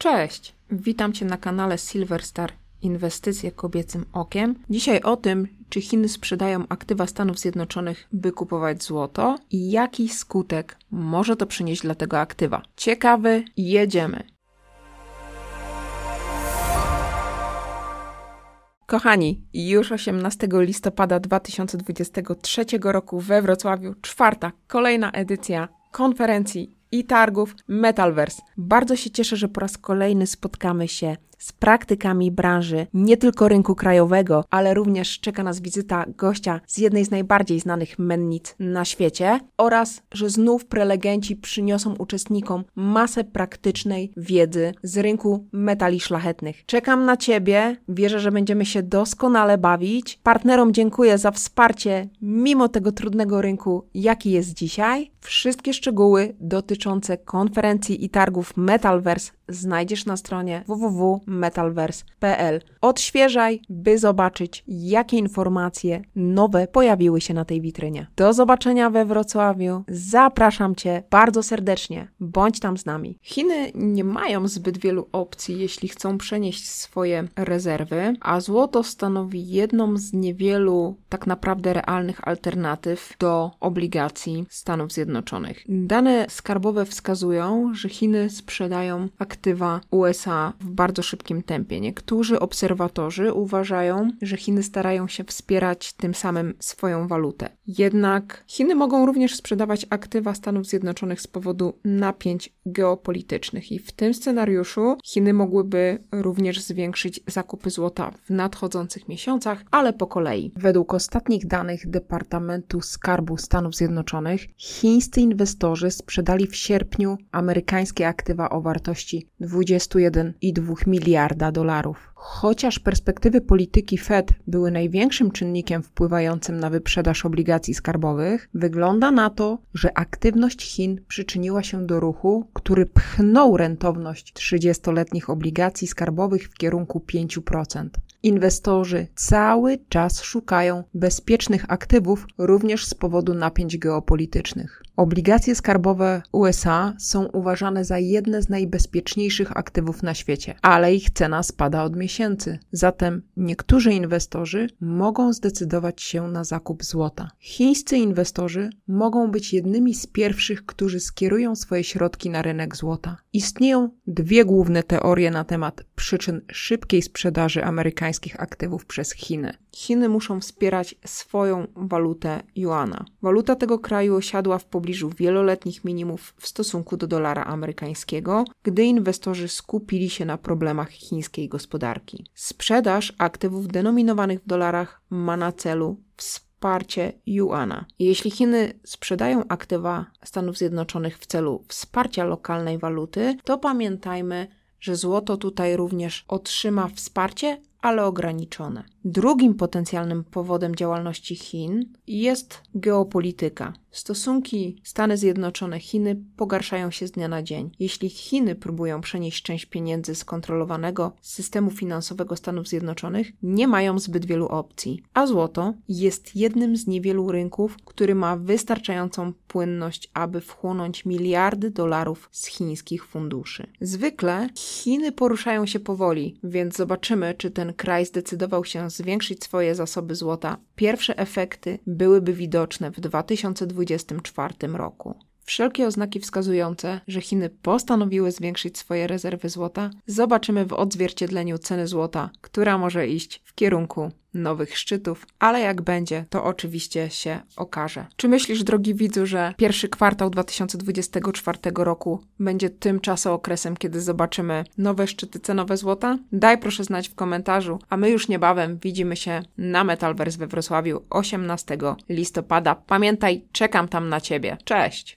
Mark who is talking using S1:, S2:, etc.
S1: Cześć, witam Cię na kanale Silverstar Inwestycje kobiecym okiem. Dzisiaj o tym, czy Chiny sprzedają aktywa Stanów Zjednoczonych, by kupować złoto i jaki skutek może to przynieść dla tego aktywa. Ciekawy, jedziemy. Kochani, już 18 listopada 2023 roku we Wrocławiu czwarta, kolejna edycja konferencji i targów Metalverse. Bardzo się cieszę, że po raz kolejny spotkamy się z praktykami branży nie tylko rynku krajowego, ale również czeka nas wizyta gościa z jednej z najbardziej znanych mennic na świecie oraz, że znów prelegenci przyniosą uczestnikom masę praktycznej wiedzy z rynku metali szlachetnych. Czekam na Ciebie, wierzę, że będziemy się doskonale bawić. Partnerom dziękuję za wsparcie mimo tego trudnego rynku, jaki jest dzisiaj. Wszystkie szczegóły dotyczące konferencji i targów Metalverse znajdziesz na stronie www.metalverse.pl. Odświeżaj, by zobaczyć, jakie informacje nowe pojawiły się na tej witrynie. Do zobaczenia we Wrocławiu. Zapraszam Cię bardzo serdecznie. Bądź tam z nami. Chiny nie mają zbyt wielu opcji, jeśli chcą przenieść swoje rezerwy, a złoto stanowi jedną z niewielu tak naprawdę realnych alternatyw do obligacji Stanów Zjednoczonych. Dane skarbowe wskazują, że Chiny sprzedają aktywa USA w bardzo szybkim tempie. Niektórzy obserwatorzy uważają, że Chiny starają się wspierać tym samym swoją walutę. Jednak Chiny mogą również sprzedawać aktywa Stanów Zjednoczonych z powodu napięć geopolitycznych i w tym scenariuszu Chiny mogłyby również zwiększyć zakupy złota w nadchodzących miesiącach, ale po kolei. Według ostatnich danych Departamentu Skarbu Stanów Zjednoczonych, chińscy inwestorzy sprzedali w sierpniu amerykańskie aktywa o wartości 21,2 miliarda dolarów. Chociaż perspektywy polityki Fed były największym czynnikiem wpływającym na wyprzedaż obligacji skarbowych, wygląda na to, że aktywność Chin przyczyniła się do ruchu, który pchnął rentowność 30-letnich obligacji skarbowych w kierunku 5%. Inwestorzy cały czas szukają bezpiecznych aktywów również z powodu napięć geopolitycznych. Obligacje skarbowe USA są uważane za jedne z najbezpieczniejszych aktywów na świecie, ale ich cena spada od miesięcy. Zatem niektórzy inwestorzy mogą zdecydować się na zakup złota. Chińscy inwestorzy mogą być jednymi z pierwszych, którzy skierują swoje środki na rynek złota. Istnieją dwie główne teorie na temat przyczyn szybkiej sprzedaży amerykańskich aktywów przez Chiny. Chiny muszą wspierać swoją walutę juana. Waluta tego kraju osiadła w pobliżu wieloletnich minimów w stosunku do dolara amerykańskiego, gdy inwestorzy skupili się na problemach chińskiej gospodarki. Sprzedaż aktywów denominowanych w dolarach ma na celu wsparcie juana. Jeśli Chiny sprzedają aktywa Stanów Zjednoczonych w celu wsparcia lokalnej waluty, to pamiętajmy, że złoto tutaj również otrzyma wsparcie, ale ograniczone. Drugim potencjalnym powodem działalności Chin jest geopolityka. Stosunki Stany Zjednoczone-Chiny pogarszają się z dnia na dzień. Jeśli Chiny próbują przenieść część pieniędzy z kontrolowanego systemu finansowego Stanów Zjednoczonych, nie mają zbyt wielu opcji, a złoto jest jednym z niewielu rynków, który ma wystarczającą płynność, aby wchłonąć miliardy dolarów z chińskich funduszy. Zwykle Chiny poruszają się powoli, więc zobaczymy, czy ten kraj zdecydował się zwiększyć swoje zasoby złota, pierwsze efekty byłyby widoczne w 2024 roku. Wszelkie oznaki wskazujące, że Chiny postanowiły zwiększyć swoje rezerwy złota, zobaczymy w odzwierciedleniu ceny złota, która może iść w kierunku nowych szczytów, ale jak będzie, to oczywiście się okaże. Czy myślisz, drogi widzu, że pierwszy kwartał 2024 roku będzie tym okresem, kiedy zobaczymy nowe szczyty cenowe złota? Daj proszę znać w komentarzu, a my już niebawem widzimy się na Metalverse we Wrocławiu 18 listopada. Pamiętaj, czekam tam na Ciebie. Cześć!